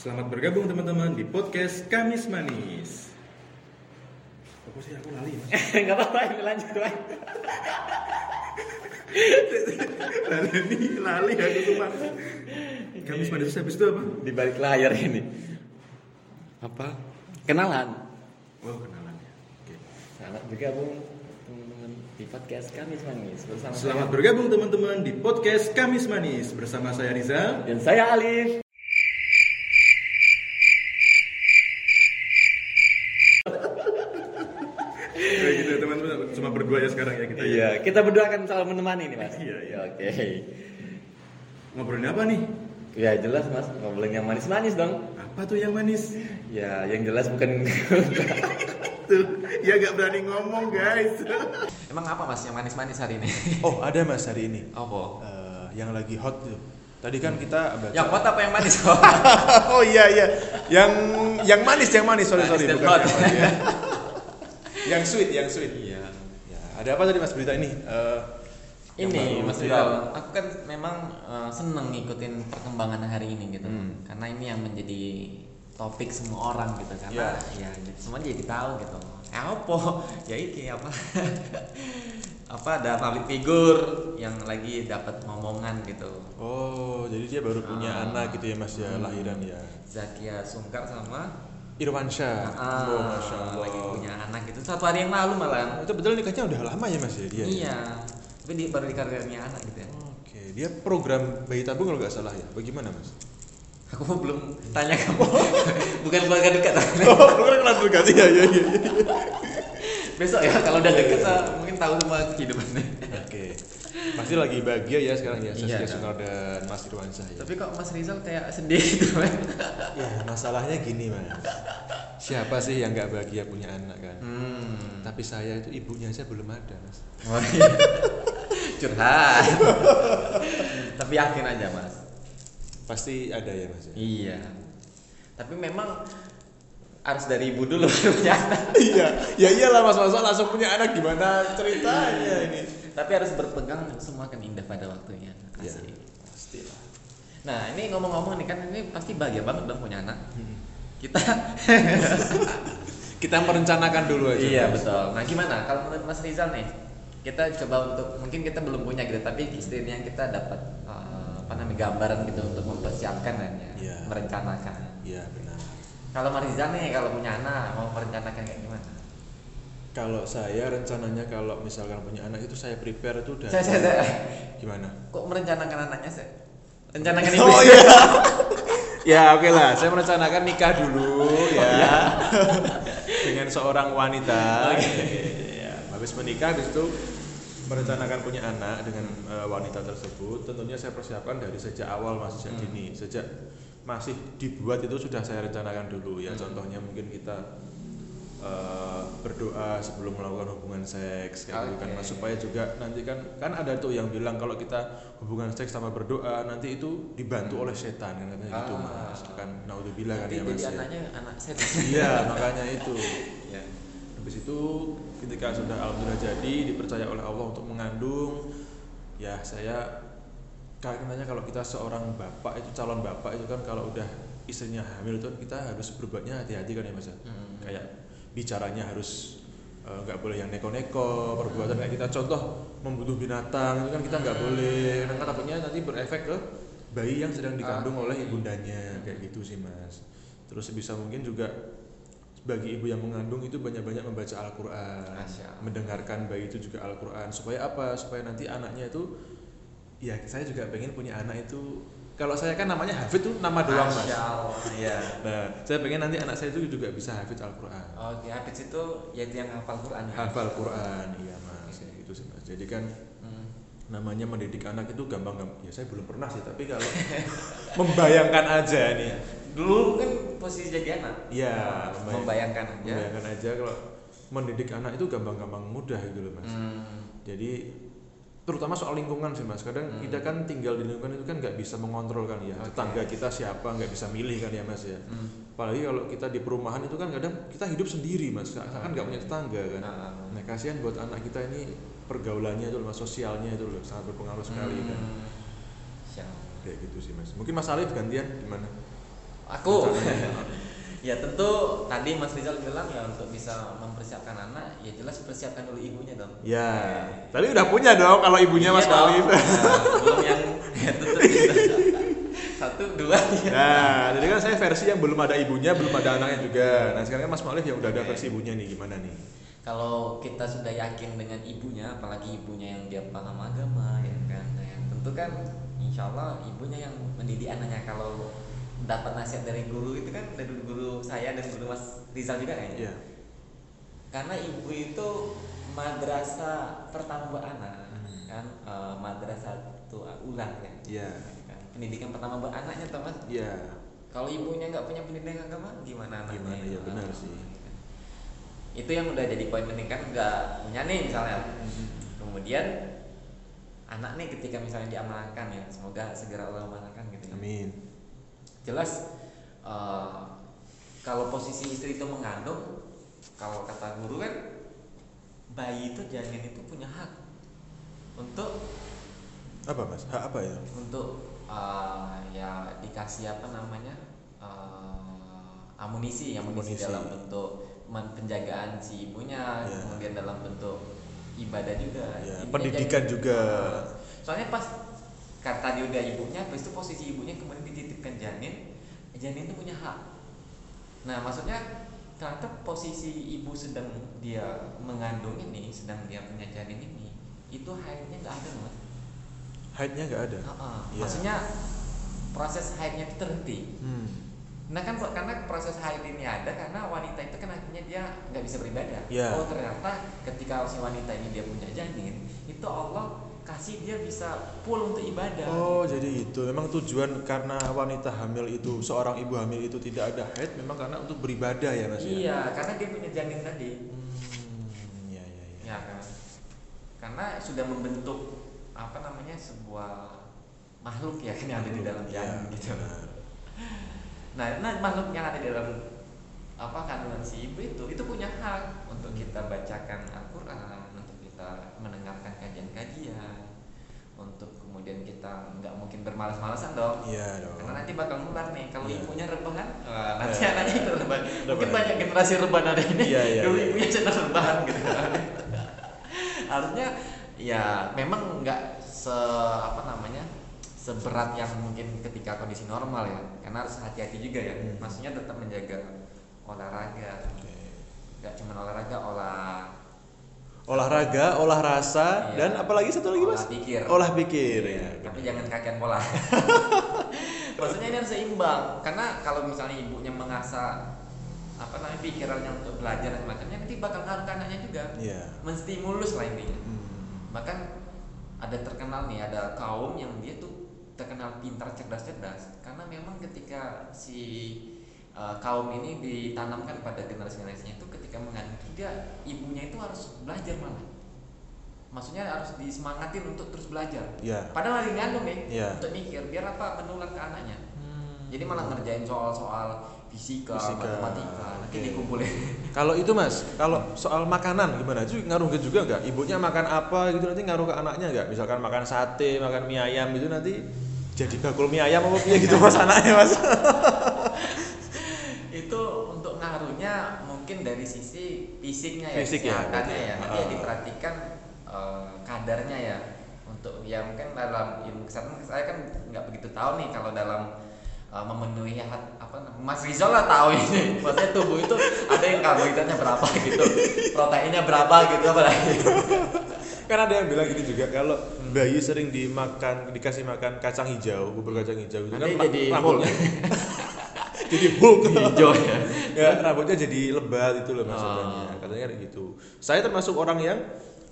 Selamat bergabung teman-teman di podcast Kamis Manis. Apa sih aku lali? Enggak apa-apa, ini lanjut Wan. lali ini lali aku cuma. Kamis Manis habis itu apa? Di balik layar ini. Apa? Kenalan. Oh kenalan ya. Oke. Selamat bergabung teman-teman di podcast Kamis Manis bersama Selamat saya bergabung teman-teman di podcast Kamis Manis bersama saya Rizal. dan saya Alif. Kayak gitu ya teman-teman, cuma berdua ya sekarang ya kita. ya. Iya, kita berdua akan selalu menemani nih Mas. Iya, iya. Oke. Ngobrolin apa nih? Ya jelas Mas, ngobrolin yang manis-manis dong. Apa tuh yang manis? Ya, yang jelas bukan Tuh, ya gak berani ngomong guys. Emang apa Mas yang manis-manis hari ini? Oh ada mas hari ini Apa? Eh, yang lagi hot tuh. Tadi kan kita baca. Yang hot apa yang manis? oh iya iya. Yang yang manis yang manis sorry sorry Manis dan bukan hot. yang hot, ya. Yang sweet yang sweet. Iya. Ya, ada apa tadi mas berita ini? Eh, yang Ini Mas. Rizal, aku kan memang eh, seneng ngikutin perkembangan hari ini gitu. Hmm. Karena ini yang menjadi topik semua orang gitu karena ya, semua jadi tahu gitu. Eh apa? Ya iki apa? apa ada public figure yang lagi dapat ngomongan gitu. Oh jadi dia baru punya Ah. anak gitu ya mas ya Hmm. lahiran ya. Zakia Sungkar sama Irwansyah. ah, oh masya Allah. lagi punya anak gitu satu hari yang lalu malah. Itu betul nikahnya udah lama ya mas ya dia. ya? Iya. Tapi di, baru dikarirnya anak gitu ya. Oke dia program bayi tabung kalau nggak salah ya. Bagaimana mas? Aku belum tanya kamu. Bukan keluarga dekat. Oh program kelas berkasih ya ya ya. Besok ya kalau udah deket saya mungkin tahu semua kehidupannya. Pasti lagi bahagia ya sekarang ya Iya, Saskia dong. Sungkar dan Mas Irwansyah ya. Tapi kok Mas Rizal kayak sedih gitu kan? Ya masalahnya gini mas. Siapa sih yang nggak bahagia punya anak kan? Hmm. Tapi saya itu ibunya aja belum ada mas. Oh, iya. Curhat. Tapi yakin aja Mas. Pasti ada ya mas. ya? Iya. Tapi memang harus dari ibu dulu punya anak. iya, ya iyalah mas masa langsung punya anak gimana ceritanya ini? Tapi harus berpegang semua kan indah pada waktunya. Ya, pasti. Nah ini ngomong-ngomong nih kan ini pasti bahagia banget dong punya anak. Kita Kita merencanakan dulu aja. Iya Mas. betul. Nah gimana kalau menurut Mas Rizal nih? Kita coba untuk mungkin kita belum punya gitu, tapi istilahnya kita dapat eh, apa namanya gambaran gitu untuk mempersiapkan kan ya, Iya. merencanakan. Iya benar. Kalau Mas Rizal nih kalau punya anak mau merencanakan kayak gimana? Kalau saya rencananya kalau misalkan punya anak itu saya prepare itu dari Saya, saya, saya. gimana? Kok merencanakan anaknya sih? Rencanakan ibu. Oh iya. ya oke lah, saya merencanakan nikah dulu ya dengan seorang wanita. Ya, habis menikah, habis itu merencanakan punya anak dengan eh, wanita tersebut. Tentunya saya persiapkan dari sejak awal masih sejak Hmm. dini, sejak masih dibuat itu sudah saya rencanakan dulu ya. Hmm. Contohnya mungkin kita eh, berdoa sebelum melakukan hubungan seks kayak gitu kan. Mas. supaya juga nanti kan kan ada tuh yang bilang kalau kita hubungan seks sama berdoa nanti itu dibantu oleh setan kan katanya gitu Ah. mas kan naudzubillah kan ya mas jadi ya. anaknya anak saya. iya makanya itu Iya. habis itu ketika sudah alhamdulillah jadi dipercaya oleh Allah untuk mengandung ya saya kayaknya kalau kita seorang bapak itu calon bapak itu kan kalau udah istrinya hamil itu kan kita harus berbuatnya hati-hati kan ya mas ya. Hmm. kayak bicaranya harus eh, nggak boleh yang neko-neko perbuatan kayak kita. Contoh membunuh binatang itu kan kita nggak boleh. Karena takutnya nanti berefek ke bayi yang sedang dikandung Ah. oleh ibundanya. Kayak gitu sih mas. Terus sebisa mungkin juga bagi ibu yang mengandung itu banyak-banyak membaca Al-Quran mendengarkan bayi itu juga Al-Quran. Supaya apa? Supaya nanti anaknya itu ya saya juga pengen punya anak itu kalau saya kan namanya Hafid tuh nama doang mas. Iya. nah saya pengen nanti anak saya itu juga bisa Hafid Al-Quran Oke, habis itu yaitu yang hafal Quran ya. hafal Quran iya mas kayak gitu sih mas jadi kan Hmm. namanya mendidik anak itu gampang gampang ya saya belum pernah sih tapi kalau membayangkan aja nih Dulu kan posisi jadi anak. Iya, Oh, membayangkan aja. membayangkan aja kalau mendidik anak itu gampang-gampang mudah gitu loh mas Hmm. jadi terutama soal lingkungan sih mas kadang Hmm. kita kan tinggal di lingkungan itu kan nggak bisa mengontrol kan ya Oke. tetangga kita siapa nggak bisa milih kan ya mas ya Hmm. apalagi kalau kita di perumahan itu kan kadang kita hidup sendiri mas kan nggak punya tetangga kan Ah. nah kasihan buat anak kita ini pergaulannya itu mas sosialnya itu loh sangat berpengaruh sekali kan Hmm. Siap. kayak gitu sih mas mungkin mas Alif gantian gimana aku ya tentu tadi Mas Rizal bilang ya untuk bisa mempersiapkan anak ya jelas persiapkan dulu ibunya dong Ya, tapi udah punya dong kalau ibunya Mas Iya dong. Khalif. Nah, belum yang ya tentu satu dua ya. Nah, jadi kan saya versi yang belum ada ibunya, belum ada anaknya juga. Nah, sekarang kan Mas Khalif yang udah ada versi ibunya nih, gimana nih? kalau kita sudah yakin dengan ibunya apalagi ibunya yang dia paham agama ya kan ya, tentu kan insya Allah ibunya yang mendidik anaknya kalau dapat nasihat dari guru itu kan dari guru saya dan guru Mas Rizal juga kayaknya Iya. karena ibu itu madrasah pertama buat anak Hmm. kan eh, madrasah itu ulah ya Iya. kan? pendidikan pertama buat anaknya toh mas Iya. kalau ibunya nggak punya pendidikan agama gimana anaknya Gimana? Iya, benar Ah, sih. itu yang udah jadi poin penting kan nggak punya nih misalnya kemudian anak nih ketika misalnya diamankan ya semoga segera Allah amankan gitu ya Amin. Jelas eh, kalau posisi istri itu mengandung kalau kata guru kan bayi itu janin itu punya hak untuk Apa Mas? Hak apa ya? untuk eh, ya dikasih apa namanya eh, amunisi amunisi Amunisi. dalam bentuk penjagaan si ibunya Ya. kemudian dalam bentuk ibadah juga Ya, pendidikan jadi- juga. Ah, soalnya pas kata dia udah ibunya habis itu posisi ibunya kemudian dititipkan janin janin itu punya hak nah maksudnya ternyata posisi ibu sedang dia mengandung ini sedang dia punya janin ini itu haidnya nggak ada loh mas Haidnya nggak ada. Heeh. Iya. Maksudnya proses haidnya itu terhenti. Hmm. Nah kan karena proses haid ini ada karena wanita itu kan akhirnya dia nggak bisa beribadah. Iya. Oh ternyata ketika si wanita ini dia punya janin, itu Allah kasih dia bisa full untuk ibadah. Oh, jadi itu. Memang tujuan karena wanita hamil itu, seorang ibu hamil itu tidak ada haid memang karena untuk beribadah ya Mas ya? Iya, karena dia punya janin tadi. Hmm, iya iya iya. Ya kan. Karena sudah membentuk apa namanya sebuah makhluk ya kan yang ada di dalam Iya, janin gitu. benar. Nah, nah makhluk yang ada di dalam apa kandungan si ibu itu itu punya hak untuk kita bacakan Al-Qur'an, kajian-kajian, untuk kemudian kita nggak mungkin bermalas-malasan dong. Iya dong. Karena nanti bakal nular nih kalau Iya. ibunya rebahan, wah, nanti Iya. anaknya itu rebahan. Mungkin banyak generasi rebahan ada ini. Iya, iya, dulu iya. ibunya rebahan gitu. Harusnya ya memang nggak se apa namanya seberat yang mungkin ketika kondisi normal ya karena harus hati-hati juga ya Hmm. maksudnya tetap menjaga olahraga Oke. nggak cuma olahraga olah Olahraga, olah rasa, Iya. dan apalagi satu lagi Olah Mas? pikir. Olah pikir ya. tapi benar. jangan kakean pola maksudnya ini harus seimbang karena kalau misalnya ibunya mengasah apa namanya pikirannya untuk belajar dan semacamnya nanti bakal ngaruh ke anaknya juga Iya. menstimulus lah intinya Hmm. bahkan ada terkenal nih ada kaum yang dia tuh terkenal pintar cerdas-cerdas karena memang ketika si uh, kaum ini ditanamkan pada generasi-generasinya itu ketika mengandung itu dia ibunya itu harus belajar malah maksudnya harus disemangatin untuk terus belajar Iya. padahal lagi ngandung nih Iya. untuk mikir biar apa menular ke anaknya Hmm. jadi malah ngerjain soal-soal fisika, Fisika, matematika nanti oke. dikumpulin Kalau itu Mas, kalau soal makanan gimana? Itu ngaruh ke juga nggak? Ibunya makan apa gitu nanti ngaruh ke anaknya nggak? Misalkan makan sate, makan mie ayam gitu nanti jadi bakul mie ayam apa gitu Mas anaknya Mas? itu untuk ngaruhnya mungkin dari sisi fisiknya ya Fisik ya, kesehatannya ya. ya. Nanti ya Ah. diperhatikan eh, kadarnya ya. Untuk ya mungkin dalam ilmu kesehatan saya kan nggak begitu tahu nih kalau dalam eh, memenuhi hat, apa Mas Rizal lah tahu ini. Maksudnya tubuh itu ada yang karbohidratnya berapa gitu proteinnya berapa gitu apa lagi kan ada yang bilang gini juga kalau bayi sering dimakan dikasih makan kacang hijau, bubur kacang hijau itu kan jadi rambutnya jadi Hulk. hijau ya. Ya rambutnya jadi lebat itu loh Oh. maksudnya katanya kayak gitu. Saya termasuk orang yang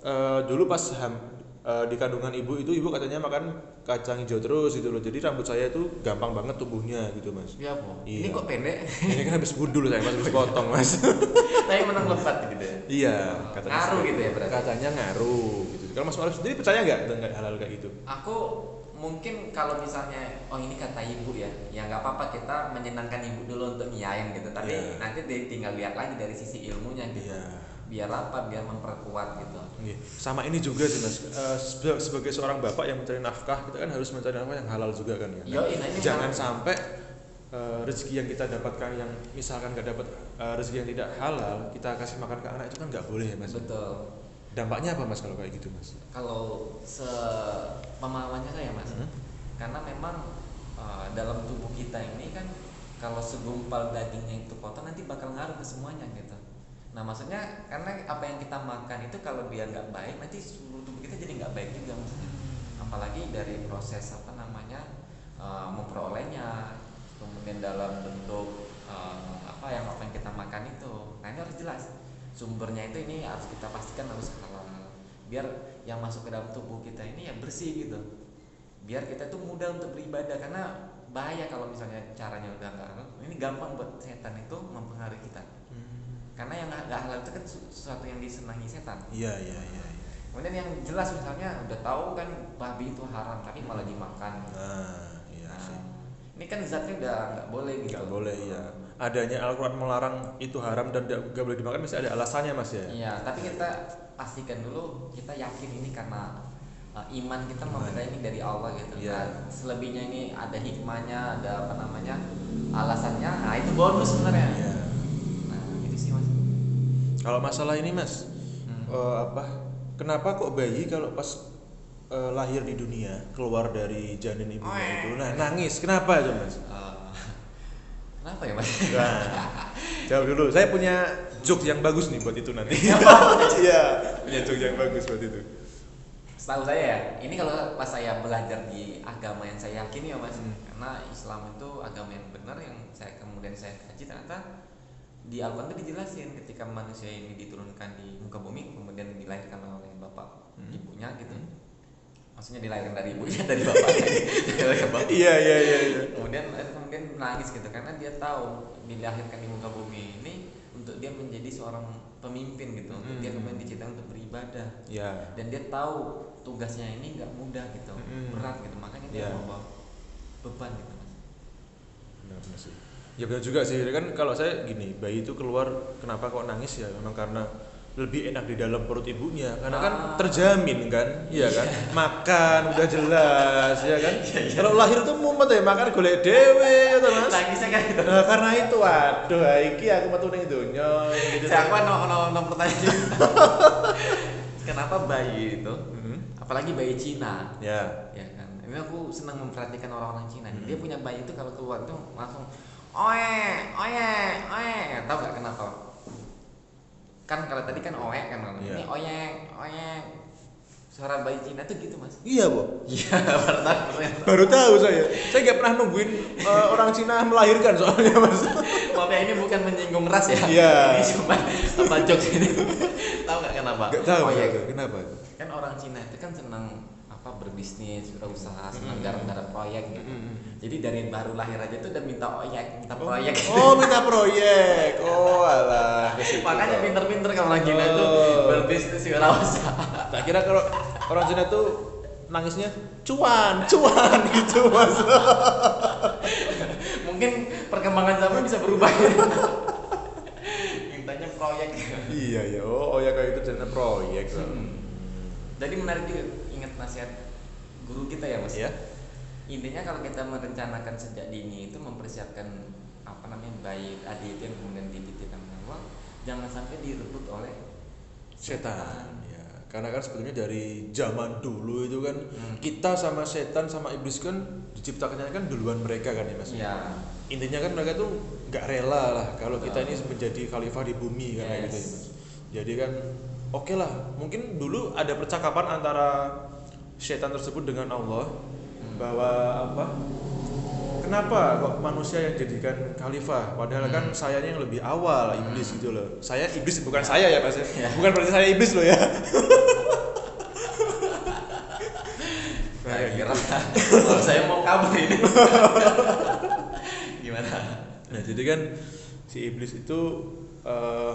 eh, dulu pas ham- eh, di kandungan ibu itu ibu katanya makan kacang hijau terus gitu loh. Jadi rambut saya itu gampang banget tumbuhnya gitu mas. Ya Bu. Iya. ini kok pendek? Ini kan habis gundul saya. Mas habis potong mas. Tapi menang lebat gitu ya? Iya katanya Ngaruh gitu ya berarti? katanya ngaruh gitu. Kalau mas Maruf sendiri percaya nggak dengan hal-hal kayak gitu? Aku mungkin kalau misalnya oh ini kata ibu ya ya nggak apa-apa kita menyenangkan ibu dulu untuk ngiyain gitu tapi Iya. nanti tinggal lihat lagi dari sisi ilmunya gitu Iya. biar apa biar memperkuat gitu Iya. Sama ini juga sih mas, sebe- sebagai seorang bapak yang mencari nafkah, kita kan harus mencari nafkah yang halal juga kan ya. Yoi, nah ini Jangan menarik. sampai eh, rezeki yang kita dapatkan yang misalkan nggak dapat eh, rezeki yang tidak halal kita kasih makan ke anak itu kan nggak boleh ya mas betul dampaknya apa mas kalau kayak gitu mas? Kalau sepemahamannya saya mas Hmm. karena memang uh, dalam tubuh kita ini kan kalau segumpal dagingnya itu kotor nanti bakal ngaruh ke semuanya gitu. Nah maksudnya karena apa yang kita makan itu kalau dia nggak baik nanti seluruh tubuh kita jadi nggak baik juga maksudnya apalagi dari proses apa namanya uh, memperolehnya kemudian dalam bentuk uh, apa yang apa yang kita makan itu. Nah ini harus jelas sumbernya itu ini harus kita pastikan harus halal. Biar yang masuk ke dalam tubuh kita ini ya bersih gitu. Biar kita tuh mudah untuk beribadah karena bahaya kalau misalnya caranya udah nggak halal. Ini gampang buat setan itu mempengaruhi kita. Karena yang nggak halal itu kan su- sesuatu yang disenangi setan. Iya iya iya iya. kemudian yang jelas misalnya udah tahu kan babi itu haram tapi malah dimakan. Nah iya Nah, sih. ini kan zatnya udah nggak boleh gitu. nggak boleh ya adanya Al-Quran melarang itu haram dan nggak boleh dimakan mesti ada alasannya mas ya Iya, tapi kita pastikan dulu kita yakin ini karena uh, iman kita mempercayai ini dari Allah gitu. Iya. Nah, selebihnya ini ada hikmahnya, ada apa namanya alasannya. Nah itu bonus sebenarnya. Iya. Nah itu sih mas. kalau masalah ini mas Hmm. eh, apa kenapa kok bayi kalau pas eh, lahir di dunia keluar dari janin ibunya itu nah nangis kenapa itu mas Uh, kenapa ya mas? Nah, jawab dulu. Saya punya joke yang bagus nih buat itu nanti. Iya, punya joke yang bagus buat itu. Setahu saya ya, ini kalau pas saya belajar di agama yang saya yakini ya mas, Hmm. karena Islam itu agama yang benar yang saya kemudian saya kaji ternyata di Al-Quran itu dijelasin ketika manusia ini diturunkan di muka bumi kemudian dilahirkan oleh bapak Hmm. ibunya gitu, Hmm. maksudnya dilahirkan dari ibunya dari bapaknya, dari bapak. Iya, iya, iya, iya. kemudian kemudian nangis gitu karena dia tahu dilahirkan di muka bumi ini untuk dia menjadi seorang pemimpin gitu, untuk dia Hmm. kemudian diciptakan untuk beribadah Iya. dan dia tahu tugasnya ini nggak mudah gitu Mm-mm. berat gitu makanya dia Iya. membawa beban gitu mas Benar, benar sih. Ya benar juga sih. Kan kalau saya gini, bayi itu keluar kenapa kok nangis ya? Memang karena lebih enak di dalam perut ibunya. Karena kan Ah. terjamin kan? Iya kan? Makan udah jelas ya kan? Kalau lahir tuh mumet ya makan golek dewe ya toh, mas nangisnya kan gitu. Nah, karena itu waduh iki aku metu ning donya gitu. Saya apa no, no, no pertanyaan. Kenapa bayi itu Mhm. apalagi bayi Cina? Ya. Ya kan? Ini aku senang memperhatikan orang-orang Cina. Hmm. dia punya bayi itu kalau keluar tuh langsung oe oe oe. Tahu gak kenapa kan kalau tadi kan oe kan Iya. ini oye oye suara bayi Cina tuh gitu mas iya bu iya baru tahu ternyata. baru tahu saya saya nggak pernah nungguin eh, orang Cina melahirkan soalnya mas Maaf ya ini bukan menyinggung ras ya. Iya. Ini cuma apa jokes ini. tahu nggak kenapa? nggak tahu Oh, tahu. kenapa Kan orang Cina itu kan senang apa berbisnis, berusaha, senang Mm. garap-garap proyek gitu. Mm. Jadi dari baru lahir aja tuh udah minta proyek, minta proyek. oh minta proyek oh alah Makanya pinter-pinter kalau orang Cina tuh Oh. berbisnis wirausaha. tak kira kalau orang Cina tuh nangisnya cuan cuan gitu mas Mungkin perkembangan zaman bisa berubah. Mintanya proyek. iya ya oh oh ya kayak itu jadi proyek. Hmm. Jadi menarik juga nasihat guru kita ya mas. ya intinya kalau kita merencanakan sejak dini itu mempersiapkan apa namanya bayi adik itu yang kemudian dititipkan Allah jangan sampai direbut oleh setan ya. Karena kan sebetulnya dari zaman dulu itu kan Hmm. kita sama setan sama iblis kan diciptakannya kan duluan mereka kan ya mas? Ya intinya kan mereka tuh nggak rela lah kalau kita ini menjadi khalifah di bumi kan Yes. gitu ya mas. Jadi kan oke lah mungkin dulu ada percakapan antara setan tersebut dengan Allah Hmm. bahwa apa kenapa kok manusia yang jadikan khalifah padahal kan Hmm. sayanya yang lebih awal Hmm. iblis gitu loh saya iblis bukan saya ya mas Ya. bukan berarti saya iblis loh ya saya kira oh, saya mau kabur ini gimana Nah, jadi kan si iblis itu eh,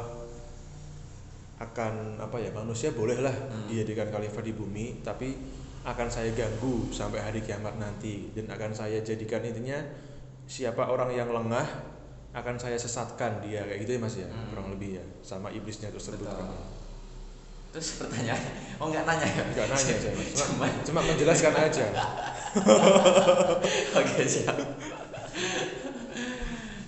akan apa ya manusia bolehlah Hmm. dijadikan khalifah di bumi, tapi akan saya ganggu sampai hari kiamat nanti. Dan akan saya jadikan intinya siapa orang yang lengah akan saya sesatkan. Dia kayak gitu ya mas ya? Hmm. kurang lebih ya sama iblisnya tersebut. Betul. kan. terus pertanyaan oh nggak nanya ya? Enggak nanya saya cuma cuma menjelaskan aja. Oke siap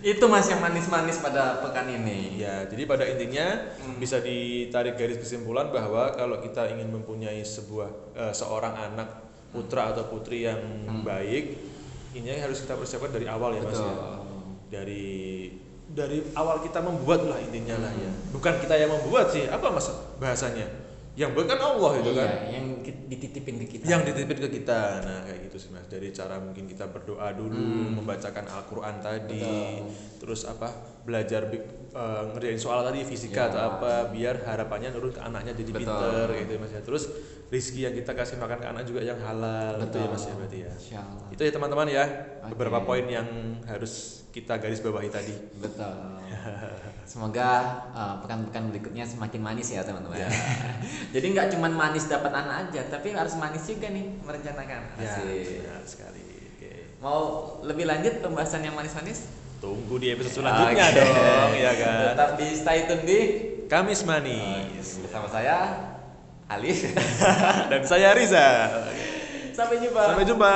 Itu Mas yang manis-manis pada pekan ini. Ya, jadi pada intinya Hmm. bisa ditarik garis kesimpulan bahwa kalau kita ingin mempunyai sebuah eh, seorang anak putra atau putri yang baik, ini yang harus kita persiapkan dari awal ya Mas ya. Betul. Dari dari awal kita membuat lah intinya lah ya. Bukan kita yang membuat sih, apa Mas bahasanya? Yang buat kan Allah itu Iya, kan. yang dititipin ke kita. Yang dititipin ke kita. Nah, kayak gitu sih Mas. Dari cara mungkin kita berdoa dulu, Hmm. membacakan Al-Qur'an tadi, Betul. terus apa? Belajar eh, ngerjain soal tadi fisika Ya. atau apa biar harapannya nurun ke anaknya jadi Betul. pinter gitu ya Mas ya. Terus rizki yang kita kasih makan ke anak juga yang halal gitu ya Mas ya berarti ya. Insya Allah. Itu ya teman-teman ya. Oke. Beberapa poin yang harus kita garis bawahi tadi. Betul. Semoga uh, pekan-pekan berikutnya semakin manis ya teman-teman. Ya. Jadi nggak cuma manis dapat anak aja, tapi harus manis juga nih merencanakan. Ya, Asik. benar sekali. Oke. Mau lebih lanjut pembahasan yang manis-manis? Tunggu di episode selanjutnya Oke. dong, ya kan. Tetap di stay tune di Kamis manis. bersama saya Alif. Dan saya Riza. Sampai jumpa. Sampai jumpa.